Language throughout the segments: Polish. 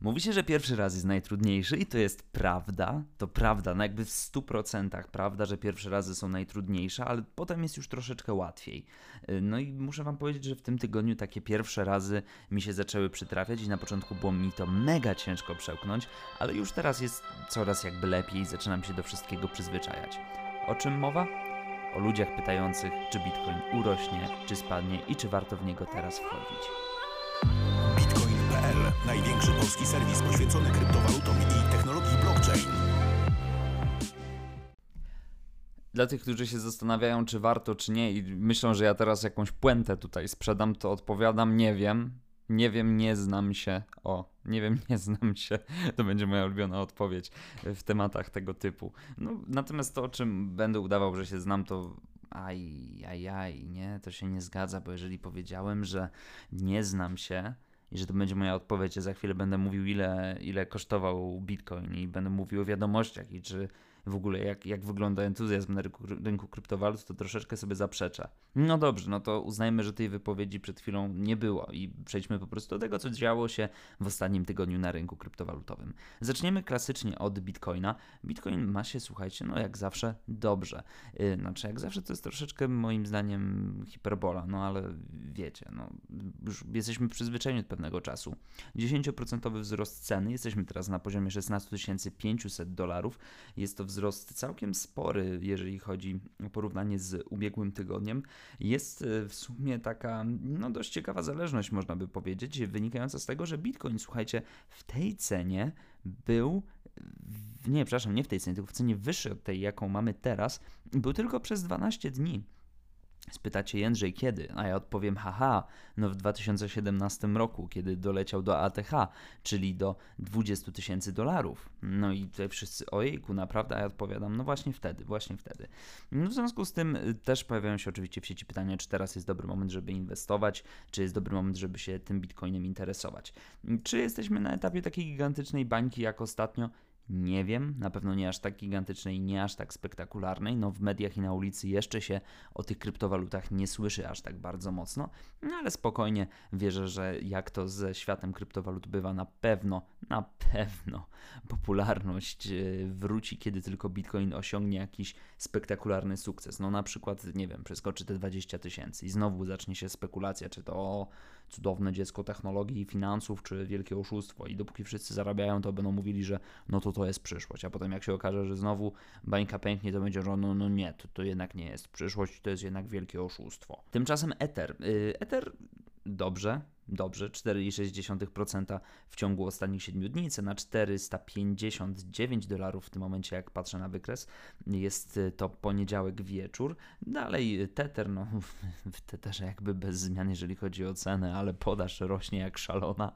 Mówi się, że pierwszy raz jest najtrudniejszy i to jest prawda. To prawda, no jakby w 100% prawda, że pierwsze razy są najtrudniejsze, ale potem jest już troszeczkę łatwiej. Y, no i muszę Wam powiedzieć, że w tym tygodniu takie pierwsze razy mi się zaczęły przytrafiać i na początku było mi to mega ciężko przełknąć, ale już teraz jest coraz jakby lepiej i zaczynam się do wszystkiego przyzwyczajać. O czym mowa? O ludziach pytających, czy Bitcoin urośnie, czy spadnie i czy warto w niego teraz wchodzić. Największy polski serwis poświęcony kryptowalutom i technologii blockchain. Dla tych, którzy się zastanawiają, czy warto, czy nie, i myślą, że ja teraz jakąś puentę tutaj sprzedam, to odpowiadam, nie wiem. Nie wiem, nie znam się. O, nie wiem, nie znam się. To będzie moja ulubiona odpowiedź w tematach tego typu. No, natomiast to, o czym będę udawał, że się znam, to aj, aj, aj, nie, to się nie zgadza, bo jeżeli powiedziałem, że nie znam się, i że to będzie moja odpowiedź. Ja za chwilę będę mówił, ile, ile kosztował Bitcoin i będę mówił o wiadomościach i czy w ogóle jak, jak wygląda entuzjazm na rynku, rynku kryptowalut, to troszeczkę sobie zaprzecza. No dobrze, no to uznajmy, że tej wypowiedzi przed chwilą nie było i przejdźmy po prostu do tego, co działo się w ostatnim tygodniu na rynku kryptowalutowym. Zaczniemy klasycznie od Bitcoina. Bitcoin ma się, słuchajcie, no jak zawsze dobrze. Yy, znaczy, jak zawsze to jest troszeczkę moim zdaniem hiperbola, no ale wiecie, no już jesteśmy przyzwyczajeni od pewnego czasu. 10% wzrost ceny, jesteśmy teraz na poziomie 16 500 dolarów. Jest to wzrost wzrost całkiem spory, jeżeli chodzi o porównanie z ubiegłym tygodniem. Jest e, w sumie taka no, dość ciekawa zależność, można by powiedzieć, wynikająca z tego, że Bitcoin, słuchajcie, w tej cenie był nie, przepraszam, nie w tej cenie, tylko w cenie wyższej od tej, jaką mamy teraz, był tylko przez 12 dni. Spytacie Jędrzej kiedy? A ja odpowiem haha, no w 2017 roku, kiedy doleciał do ATH, czyli do 20 tysięcy dolarów. No i tutaj wszyscy ojejku, naprawdę? A ja odpowiadam, no właśnie wtedy, właśnie wtedy. No w związku z tym y, też pojawiają się oczywiście w sieci pytania, czy teraz jest dobry moment, żeby inwestować, czy jest dobry moment, żeby się tym bitcoinem interesować. Czy jesteśmy na etapie takiej gigantycznej bańki jak ostatnio? Nie wiem, na pewno nie aż tak gigantycznej nie aż tak spektakularnej. No w mediach i na ulicy jeszcze się o tych kryptowalutach nie słyszy aż tak bardzo mocno, no ale spokojnie wierzę, że jak to ze światem kryptowalut bywa, na pewno, na pewno popularność e, wróci, kiedy tylko Bitcoin osiągnie jakiś spektakularny sukces. No na przykład, nie wiem, przeskoczy te 20 tysięcy i znowu zacznie się spekulacja, czy to cudowne dziecko technologii i finansów, czy wielkie oszustwo. I dopóki wszyscy zarabiają, to będą mówili, że no to to jest przyszłość. A potem jak się okaże, że znowu bańka pęknie, to będzie, że no, no nie, to, to jednak nie jest przyszłość, to jest jednak wielkie oszustwo. Tymczasem Ether. Y, Ether dobrze, dobrze, 4,6% w ciągu ostatnich 7 dni, cena 459 dolarów w tym momencie, jak patrzę na wykres, jest to poniedziałek wieczór. Dalej Tether, no w Tetherze jakby bez zmian, jeżeli chodzi o cenę, ale podaż rośnie jak szalona.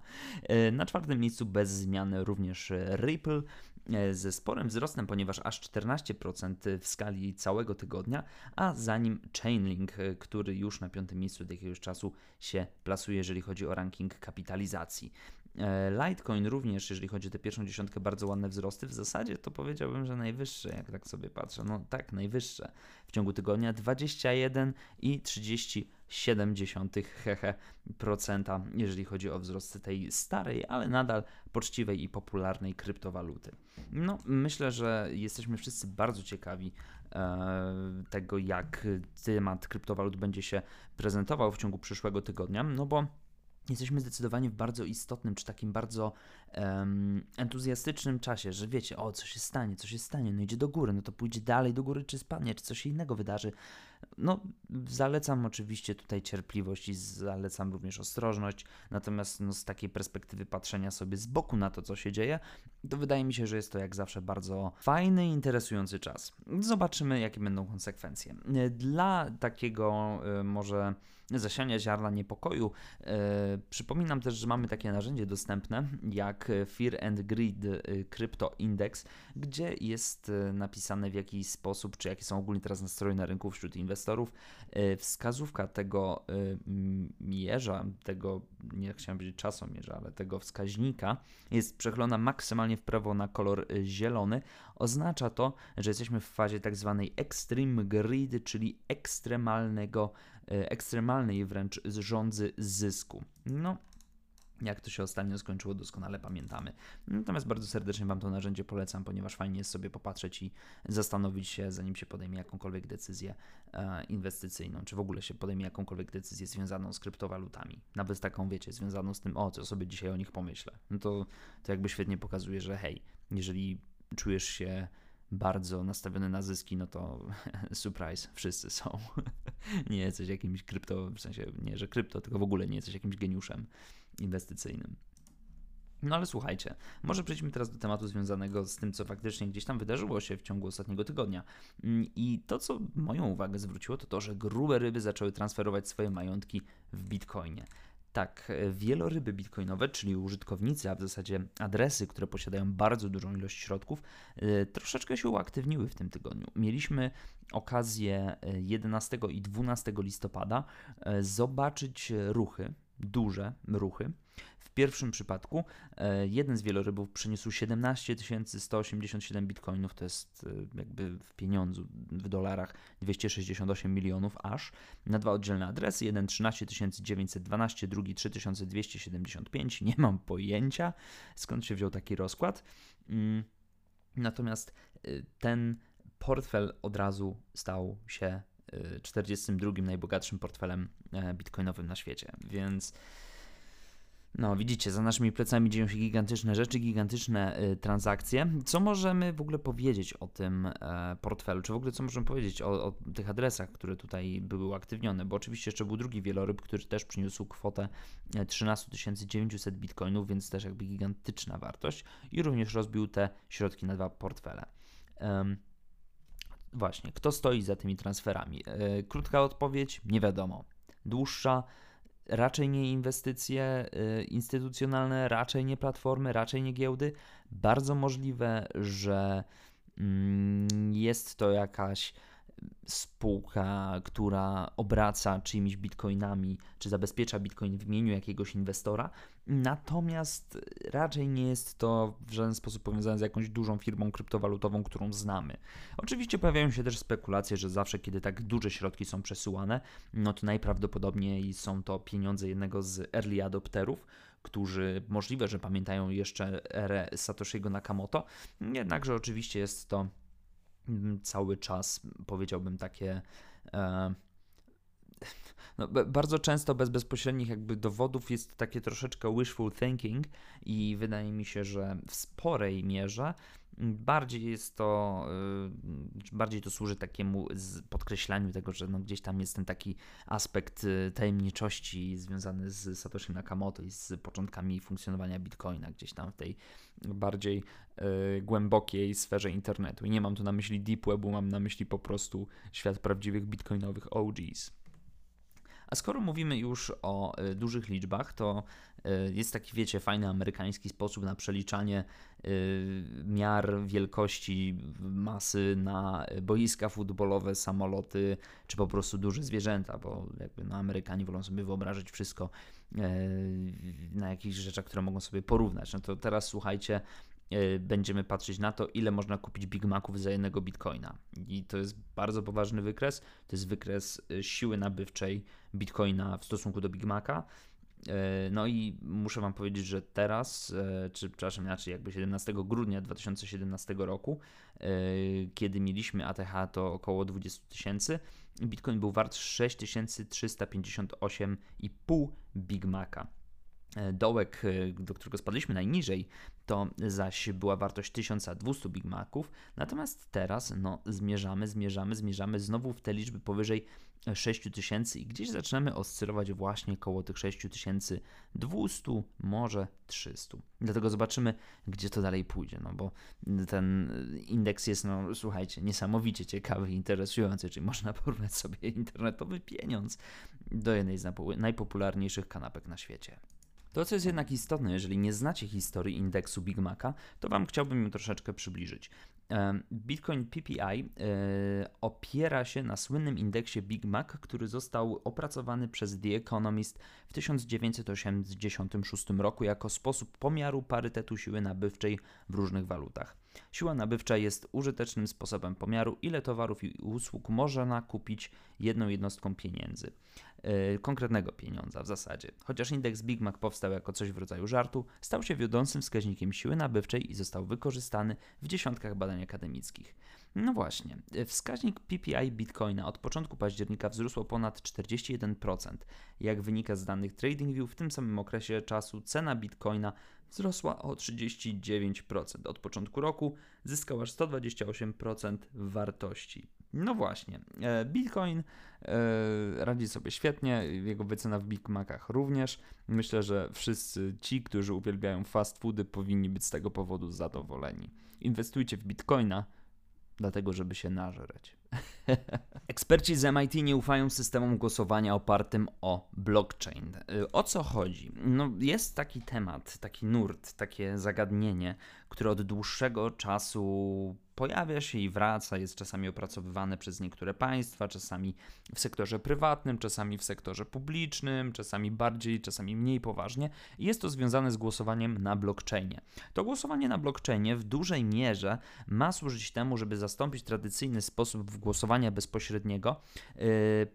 Na czwartym miejscu bez zmiany również Ripple, E, ze sporym wzrostem, ponieważ aż 14% w skali całego tygodnia, a za nim Chainlink, e, który już na piątym miejscu od jakiegoś czasu się plasuje, jeżeli chodzi o ranking kapitalizacji. E, Litecoin również, jeżeli chodzi o tę pierwszą dziesiątkę, bardzo ładne wzrosty. W zasadzie to powiedziałbym, że najwyższe, jak tak sobie patrzę. No tak, najwyższe w ciągu tygodnia 21 i 30,7 hehe procenta, jeżeli chodzi o wzrost tej starej, ale nadal poczciwej i popularnej kryptowaluty. No, myślę, że jesteśmy wszyscy bardzo ciekawi e, tego, jak temat kryptowalut będzie się prezentował w ciągu przyszłego tygodnia, no bo jesteśmy zdecydowani w bardzo istotnym, czy takim bardzo um, entuzjastycznym czasie, że wiecie, o, co się stanie, co się stanie, no idzie do góry, no to pójdzie dalej do góry, czy spadnie, czy coś innego wydarzy. No, zalecam oczywiście tutaj cierpliwość i zalecam również ostrożność, natomiast no, z takiej perspektywy patrzenia sobie z boku na to, co się dzieje, to wydaje mi się, że jest to jak zawsze bardzo fajny interesujący czas. Zobaczymy, jakie będą konsekwencje. Dla takiego y, może zasiania ziarna niepokoju, y, przypominam też, że mamy takie narzędzie dostępne jak Fear and Greed y, Crypto Index, gdzie jest napisane w jaki sposób, czy jakie są ogólnie teraz nastroje na rynku wśród inwestorów. E, wskazówka tego e, mierza, tego, nie chciałem powiedzieć czasomierza, ale tego wskaźnika jest przechylona maksymalnie w prawo na kolor e, zielony. Oznacza to, że jesteśmy w fazie tak zwanej extreme greed, czyli ekstremalnego, ekstremalnej wręcz rządzy zysku. No, Jak to się ostatnio skończyło, doskonale pamiętamy. Natomiast bardzo serdecznie Wam to narzędzie polecam, ponieważ fajnie jest sobie popatrzeć i zastanowić się, zanim się podejmie jakąkolwiek decyzję e, inwestycyjną, czy w ogóle się podejmie jakąkolwiek decyzję związaną z kryptowalutami. Nawet taką, wiecie, związaną z tym, o, co sobie dzisiaj o nich pomyślę. No to, to jakby świetnie pokazuje, że hej, jeżeli czujesz się bardzo nastawiony na zyski, no to surprise, wszyscy są. nie jesteś jakimś krypto, w sensie nie, że krypto, tylko w ogóle nie jesteś jakimś geniuszem inwestycyjnym. No ale słuchajcie, może przejdźmy teraz do tematu związanego z tym, co faktycznie gdzieś tam wydarzyło się w ciągu ostatniego tygodnia. Mm, I to, co moją uwagę zwróciło, to to, że grube ryby zaczęły transferować swoje majątki w bitcoinie. Tak, wieloryby bitcoinowe, czyli użytkownicy, a w zasadzie adresy, które posiadają bardzo dużą ilość środków, y, troszeczkę się uaktywniły w tym tygodniu. Mieliśmy okazję 11 y, i 12 listopada zobaczyć ruchy duże ruchy. Pierwszym przypadku e, jeden z wielorybów przyniósł 17 187 bitcoinów, to jest e, jakby w pieniądzu, w dolarach 268 milionów aż, na dwa oddzielne adresy, jeden 13 912, drugi 3275, nie mam pojęcia skąd się wziął taki rozkład. Mm, natomiast e, ten portfel od razu stał się 42 najbogatszym portfelem bitcoinowym na świecie. Więc no, widzicie, za naszymi plecami dzieją się gigantyczne rzeczy, gigantyczne y, transakcje. Co możemy w ogóle powiedzieć o tym y, portfelu? Czy w ogóle co możemy powiedzieć o, o, tych adresach, które tutaj były uaktywnione? Bo oczywiście jeszcze był drugi wieloryb, który też przyniósł kwotę 13 900 bitcoinów, więc też jakby gigantyczna wartość i również rozbił te środki na dwa portfele. Właśnie, kto stoi za tymi transferami? E, krótka odpowiedź, nie wiadomo. Dłuższa, raczej nie inwestycje e, instytucjonalne, raczej nie platformy, raczej nie giełdy. Bardzo możliwe, że mm, jest to jakaś spółka, która obraca czyimiś bitcoinami, czy zabezpiecza bitcoin w imieniu jakiegoś inwestora, natomiast raczej nie jest to w żaden sposób powiązane z jakąś dużą firmą kryptowalutową, którą znamy. Oczywiście pojawiają się też spekulacje, że zawsze, kiedy tak duże środki są przesyłane, no to najprawdopodobniej są to pieniądze jednego z early adopterów, którzy możliwe, że pamiętają jeszcze erę Satoshiego Nakamoto, jednakże oczywiście jest to cały czas, powiedziałbym, takie. E, no, bardzo często bez bezpośrednich jakby dowodów jest takie troszeczkę wishful thinking i wydaje mi się, że w sporej mierze Bardziej jest to, y, bardziej to służy takiemu podkreślaniu tego, że no gdzieś tam jest ten taki aspekt y, tajemniczości związany z Satoshi Nakamoto i z początkami funkcjonowania Bitcoina, gdzieś tam w tej bardziej y, głębokiej sferze internetu. I nie mam tu na myśli Deep Webu, mam na myśli po prostu świat prawdziwych bitcoinowych OGs. A skoro mówimy już o y, dużych liczbach, to y, jest taki, wiecie, fajny amerykański sposób na przeliczanie y, miar wielkości masy na boiska futbolowe, samoloty, czy po prostu duże zwierzęta, bo jakby no, Amerykanie wolą sobie wyobrażać wszystko na jakichś rzeczach, które mogą sobie porównać. No to teraz słuchajcie, E, będziemy patrzeć na to, ile można kupić Big Maców za jednego bitcoina. I to jest bardzo poważny wykres. To jest wykres e, siły nabywczej bitcoina w stosunku do Big Maca. E, no i muszę Wam powiedzieć, że teraz, czy przepraszam, inaczej, jakby 17 grudnia 2017 roku, kiedy mieliśmy ATH to około 20 tysięcy, Bitcoin był wart 6358,5 Big Maca. E, dołek, e, do którego spadliśmy najniżej, to zaś była wartość 1200 Big Maców, natomiast teraz no, zmierzamy, zmierzamy, zmierzamy znowu w te liczby powyżej 6000 i gdzieś zaczynamy oscylować właśnie koło tych 6200, może 300. Dlatego zobaczymy, gdzie to dalej pójdzie, no bo ten indeks jest, no słuchajcie, niesamowicie ciekawy i interesujący, czyli można porównać sobie internetowy pieniądz do jednej z najpopularniejszych kanapek na świecie. To, co jest jednak istotne, jeżeli nie znacie historii indeksu Big Maca, to Wam chciałbym ją troszeczkę przybliżyć. Bitcoin PPI e, opiera się na słynnym indeksie Big Mac, który został opracowany przez The Economist w 1986 roku jako sposób pomiaru parytetu siły nabywczej w różnych walutach. Siła nabywcza jest użytecznym sposobem pomiaru, ile towarów i usług można kupić jedną jednostką pieniędzy. Yy, konkretnego pieniądza w zasadzie. Chociaż indeks Big Mac powstał jako coś w rodzaju żartu, stał się wiodącym wskaźnikiem siły nabywczej i został wykorzystany w dziesiątkach badań akademickich. No właśnie, wskaźnik PPI Bitcoina od początku października wzrósł ponad 41%. Jak wynika z danych TradingView, w tym samym okresie czasu cena Bitcoina wzrosła o 39%. Od początku roku zyskał aż 128% wartości. No właśnie, e, Bitcoin e, radzi sobie świetnie, jego wycena w Big Macach również. Myślę, że wszyscy ci, którzy uwielbiają fast foody, powinni być z tego powodu zadowoleni. Inwestujcie w Bitcoina, dlatego żeby się nażreć. Eksperci z MIT nie ufają systemom głosowania opartym o blockchain. Y, o co chodzi? No, jest taki temat, taki nurt, takie zagadnienie, które od dłuższego czasu pojawia się i wraca, jest czasami opracowywane przez niektóre państwa, czasami w sektorze prywatnym, czasami w sektorze publicznym, czasami bardziej, czasami mniej poważnie. Jest to związane z głosowaniem na blockchainie. To głosowanie na blockchainie w dużej mierze ma służyć temu, żeby zastąpić tradycyjny sposób głosowania bezpośredniego yy,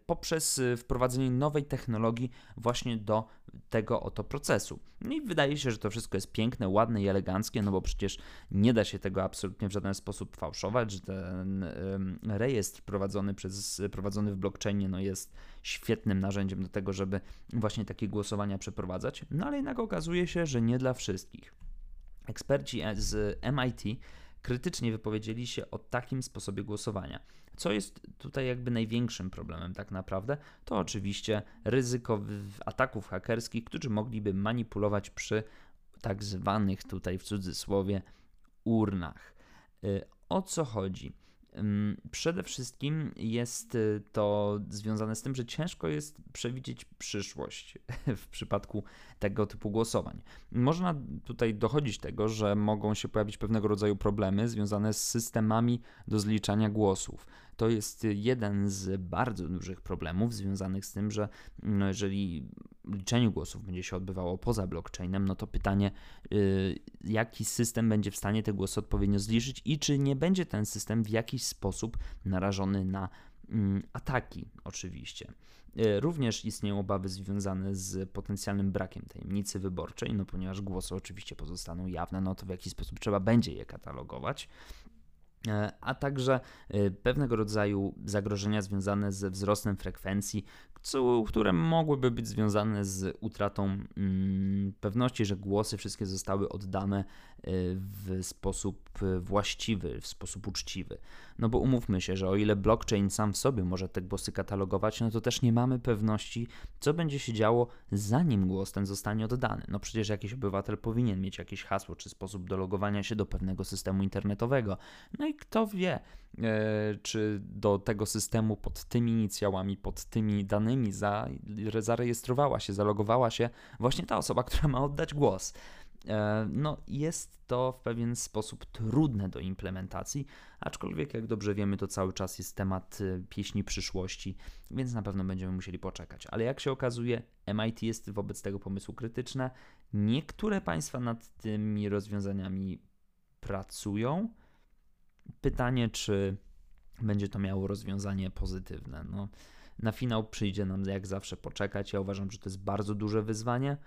poprzez wprowadzenie nowej technologii właśnie do tego oto procesu. No i wydaje się, że to wszystko jest piękne, ładne i eleganckie, no bo przecież nie da się tego absolutnie w żaden sposób fałszować, że ten rejestr prowadzony, przez, prowadzony w blockchainie no jest świetnym narzędziem do tego, żeby właśnie takie głosowania przeprowadzać, no ale jednak okazuje się, że nie dla wszystkich. Eksperci z MIT krytycznie wypowiedzieli się o takim sposobie głosowania. Co jest tutaj jakby największym problemem tak naprawdę, to oczywiście ryzyko ataków hakerskich, którzy mogliby manipulować przy tak zwanych tutaj w cudzysłowie urnach. Y, o co chodzi? Przede wszystkim jest y, to związane z tym, że ciężko jest przewidzieć przyszłość w przypadku tego typu głosowań. Można tutaj dochodzić tego, że mogą się pojawić pewnego rodzaju problemy związane z systemami do zliczania głosów. To jest jeden z bardzo dużych problemów związanych z tym, że no, jeżeli liczenie głosów będzie się odbywało poza blockchainem, no to pytanie, yy, jaki system będzie w stanie te głosy odpowiednio zliczyć i czy nie będzie ten system w jakiś sposób narażony na yy, ataki, oczywiście. Yy, również istnieją obawy związane z potencjalnym brakiem tajemnicy wyborczej, no ponieważ głosy oczywiście pozostaną jawne, no to w jaki sposób trzeba będzie je katalogować. E, a także e, pewnego rodzaju zagrożenia związane ze wzrostem frekwencji, które mogłyby być związane z utratą mm, pewności, że głosy wszystkie zostały oddane e, w sposób właściwy, w sposób uczciwy. No bo umówmy się, że o ile blockchain sam w sobie może te głosy katalogować, no to też nie mamy pewności, co będzie się działo zanim głos ten zostanie oddany. No przecież jakiś obywatel powinien mieć jakieś hasło czy sposób do logowania się do pewnego systemu internetowego. No i kto wie, e, czy do tego systemu pod tymi inicjałami, pod tymi danymi za, zarejestrowała się, zalogowała się właśnie ta osoba, która ma oddać głos. E, no, jest to w pewien sposób trudne do implementacji, aczkolwiek, jak dobrze wiemy, to cały czas jest temat e, pieśni przyszłości, więc na pewno będziemy musieli poczekać. Ale jak się okazuje, MIT jest wobec tego pomysłu krytyczne. Niektóre państwa nad tymi rozwiązaniami pracują. Pytanie, czy będzie to miało rozwiązanie pozytywne. No, na finał przyjdzie nam jak zawsze poczekać. Ja uważam, że to jest bardzo duże wyzwanie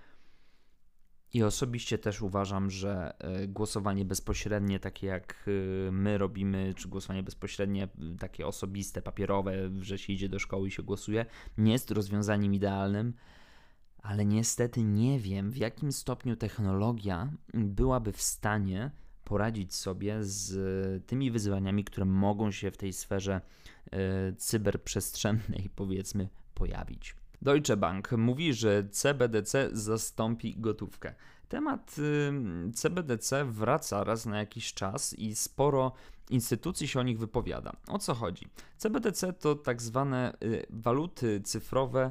i osobiście też uważam, że e, głosowanie bezpośrednie, takie jak e, my robimy, czy głosowanie bezpośrednie, takie osobiste, papierowe, że się idzie do szkoły i się głosuje, nie jest rozwiązaniem idealnym, ale niestety nie wiem, w jakim stopniu technologia byłaby w stanie poradzić sobie z tymi wyzwaniami, które mogą się w tej sferze e, cyberprzestrzennej, powiedzmy, pojawić. Deutsche Bank mówi, że CBDC zastąpi gotówkę. Temat CBDC wraca raz na jakiś czas i sporo instytucji się o nich wypowiada. O co chodzi? CBDC to tak zwane waluty cyfrowe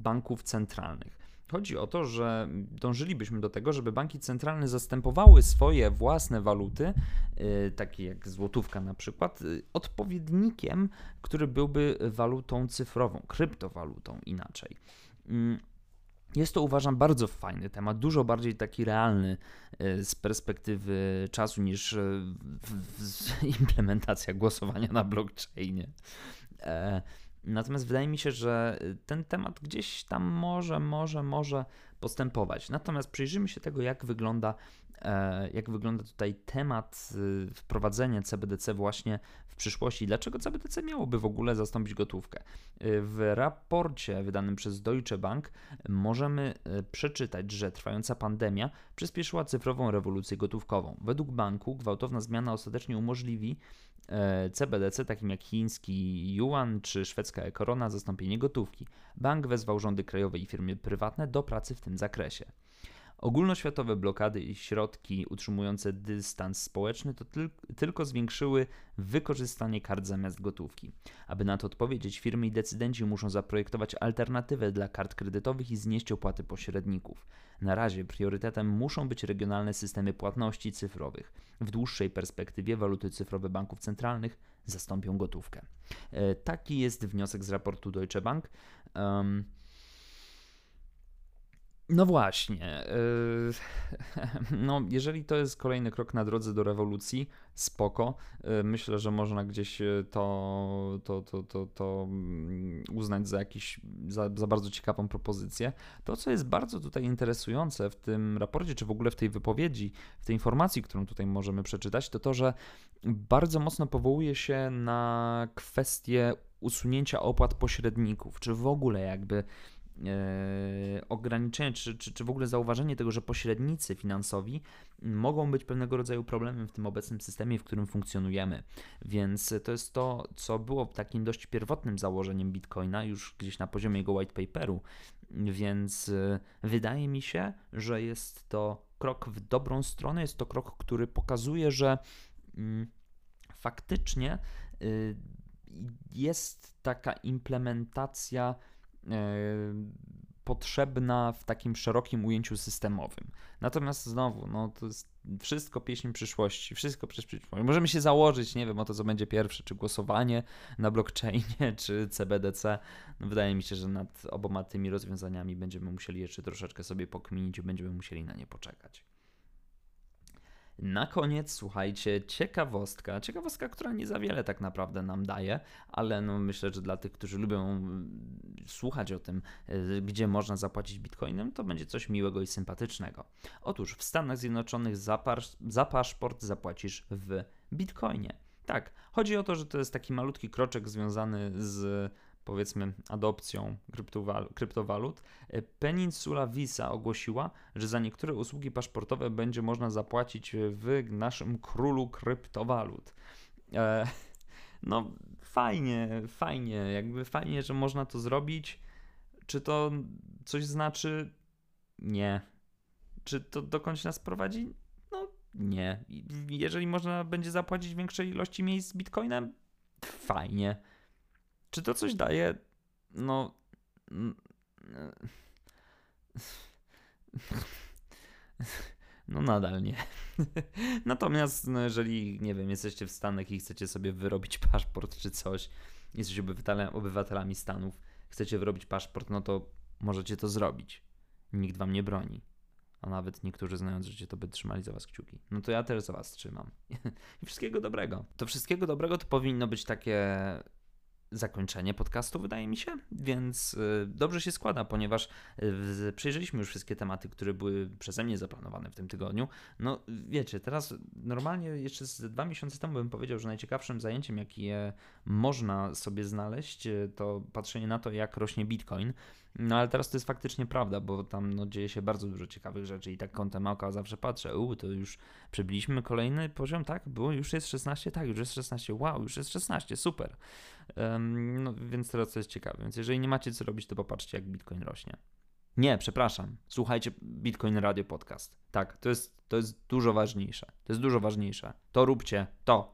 banków centralnych. Chodzi o to, że dążylibyśmy do tego, żeby banki centralne zastępowały swoje własne waluty, yy, takie jak złotówka na przykład, yy, odpowiednikiem, który byłby walutą cyfrową, kryptowalutą inaczej. Yy. Jest to uważam bardzo fajny temat, dużo bardziej taki realny y, z perspektywy czasu niż y, implementacja głosowania na blockchainie. Natomiast wydaje mi się, że ten temat gdzieś tam może, może, może postępować. Natomiast przyjrzyjmy się tego, jak wygląda, e, jak wygląda tutaj temat y, wprowadzenia CBDC właśnie przyszłości. Dlaczego CBDC miałoby w ogóle zastąpić gotówkę? Y, w raporcie wydanym przez Deutsche Bank możemy y, przeczytać, że trwająca pandemia przyspieszyła cyfrową rewolucję gotówkową. Według banku gwałtowna zmiana ostatecznie umożliwi CBDC, takim jak chiński yuan czy szwedzka korona, zastąpienie gotówki. Bank wezwał rządy krajowe i firmy prywatne do pracy w tym zakresie. Ogólnoświatowe blokady i środki utrzymujące dystans społeczny to tyl tylko zwiększyły wykorzystanie kart zamiast gotówki. Aby na to odpowiedzieć, firmy i decydenci muszą zaprojektować alternatywę dla kart kredytowych i znieść opłaty pośredników. Na razie priorytetem muszą być regionalne systemy płatności cyfrowych. W dłuższej perspektywie waluty cyfrowe banków centralnych zastąpią gotówkę. E, taki jest wniosek z raportu Deutsche Bank. Um, no właśnie. Yy, no, jeżeli to jest kolejny krok na drodze do rewolucji, spoko. Yy, myślę, że można gdzieś yy, to, to, to, to, to mm, uznać za jakiś, za, za bardzo ciekawą propozycję. To, co jest bardzo tutaj interesujące w tym raporcie, czy w ogóle w tej wypowiedzi, w tej informacji, którą tutaj możemy przeczytać, to to, że bardzo mocno powołuje się na kwestię usunięcia opłat pośredników, czy w ogóle jakby e, ograniczenie, czy, czy, czy w ogóle zauważenie tego, że pośrednicy finansowi mogą być pewnego rodzaju problemem w tym obecnym systemie, w którym funkcjonujemy. Więc to jest to, co było takim dość pierwotnym założeniem Bitcoina, już gdzieś na poziomie jego white paperu. Więc e, wydaje mi się, że jest to krok w dobrą stronę, jest to krok, który pokazuje, że mm, faktycznie y, jest taka implementacja potrzebna w takim szerokim ujęciu systemowym. Natomiast znowu, no to jest wszystko pieśń przyszłości, wszystko przez przyszłość. Możemy się założyć, nie wiem, o to, co będzie pierwsze, czy głosowanie na blockchainie, czy CBDC. No, wydaje mi się, że nad oboma tymi rozwiązaniami będziemy musieli jeszcze troszeczkę sobie pokminić i będziemy musieli na nie poczekać. Na koniec, słuchajcie, ciekawostka. Ciekawostka, która nie za wiele tak naprawdę nam daje, ale no myślę, że dla tych, którzy lubią mm, słuchać o tym, y, gdzie można zapłacić bitcoinem, to będzie coś miłego i sympatycznego. Otóż w Stanach Zjednoczonych za, za paszport zapłacisz w bitcoinie. Tak, chodzi o to, że to jest taki malutki kroczek związany z powiedzmy adopcją kryptowalut, e, Peninsula Visa ogłosiła, że za niektóre usługi paszportowe będzie można zapłacić w naszym królu kryptowalut. E, no fajnie, fajnie, jakby fajnie, że można to zrobić. Czy to coś znaczy? Nie. Czy to dokądś nas prowadzi? No nie. Jeżeli można będzie zapłacić większej ilości miejsc z bitcoinem, fajnie. Czy to coś daje? No. No nadal nie. Natomiast no jeżeli, nie wiem, jesteście w Stanach i chcecie sobie wyrobić paszport czy coś, jesteście obywatelami Stanów, chcecie wyrobić paszport, no to możecie to zrobić. Nikt wam nie broni. A nawet niektórzy znając życie, to by trzymali za was kciuki. No to ja też za was trzymam. I wszystkiego dobrego. To wszystkiego dobrego to powinno być takie zakończenie podcastu, wydaje mi się, więc y, dobrze się składa, ponieważ y, przejrzeliśmy już wszystkie tematy, które były przeze mnie zaplanowane w tym tygodniu. No wiecie, teraz normalnie jeszcze z dwa miesiące temu bym powiedział, że najciekawszym zajęciem, jakie można sobie znaleźć, y, to patrzenie na to, jak rośnie Bitcoin. No ale teraz to jest faktycznie prawda, bo tam no, dzieje się bardzo dużo ciekawych rzeczy i tak kątem oka zawsze patrzę, u, to już przebiliśmy kolejny poziom, tak? Było, już jest 16, tak, już jest 16, wow, już jest 16, super. Um, no więc teraz to jest ciekawe, więc jeżeli nie macie co robić, to popatrzcie jak Bitcoin rośnie. Nie, przepraszam. Słuchajcie Bitcoin Radio Podcast. Tak, to jest, to jest dużo ważniejsze. To jest dużo ważniejsze. To róbcie, to.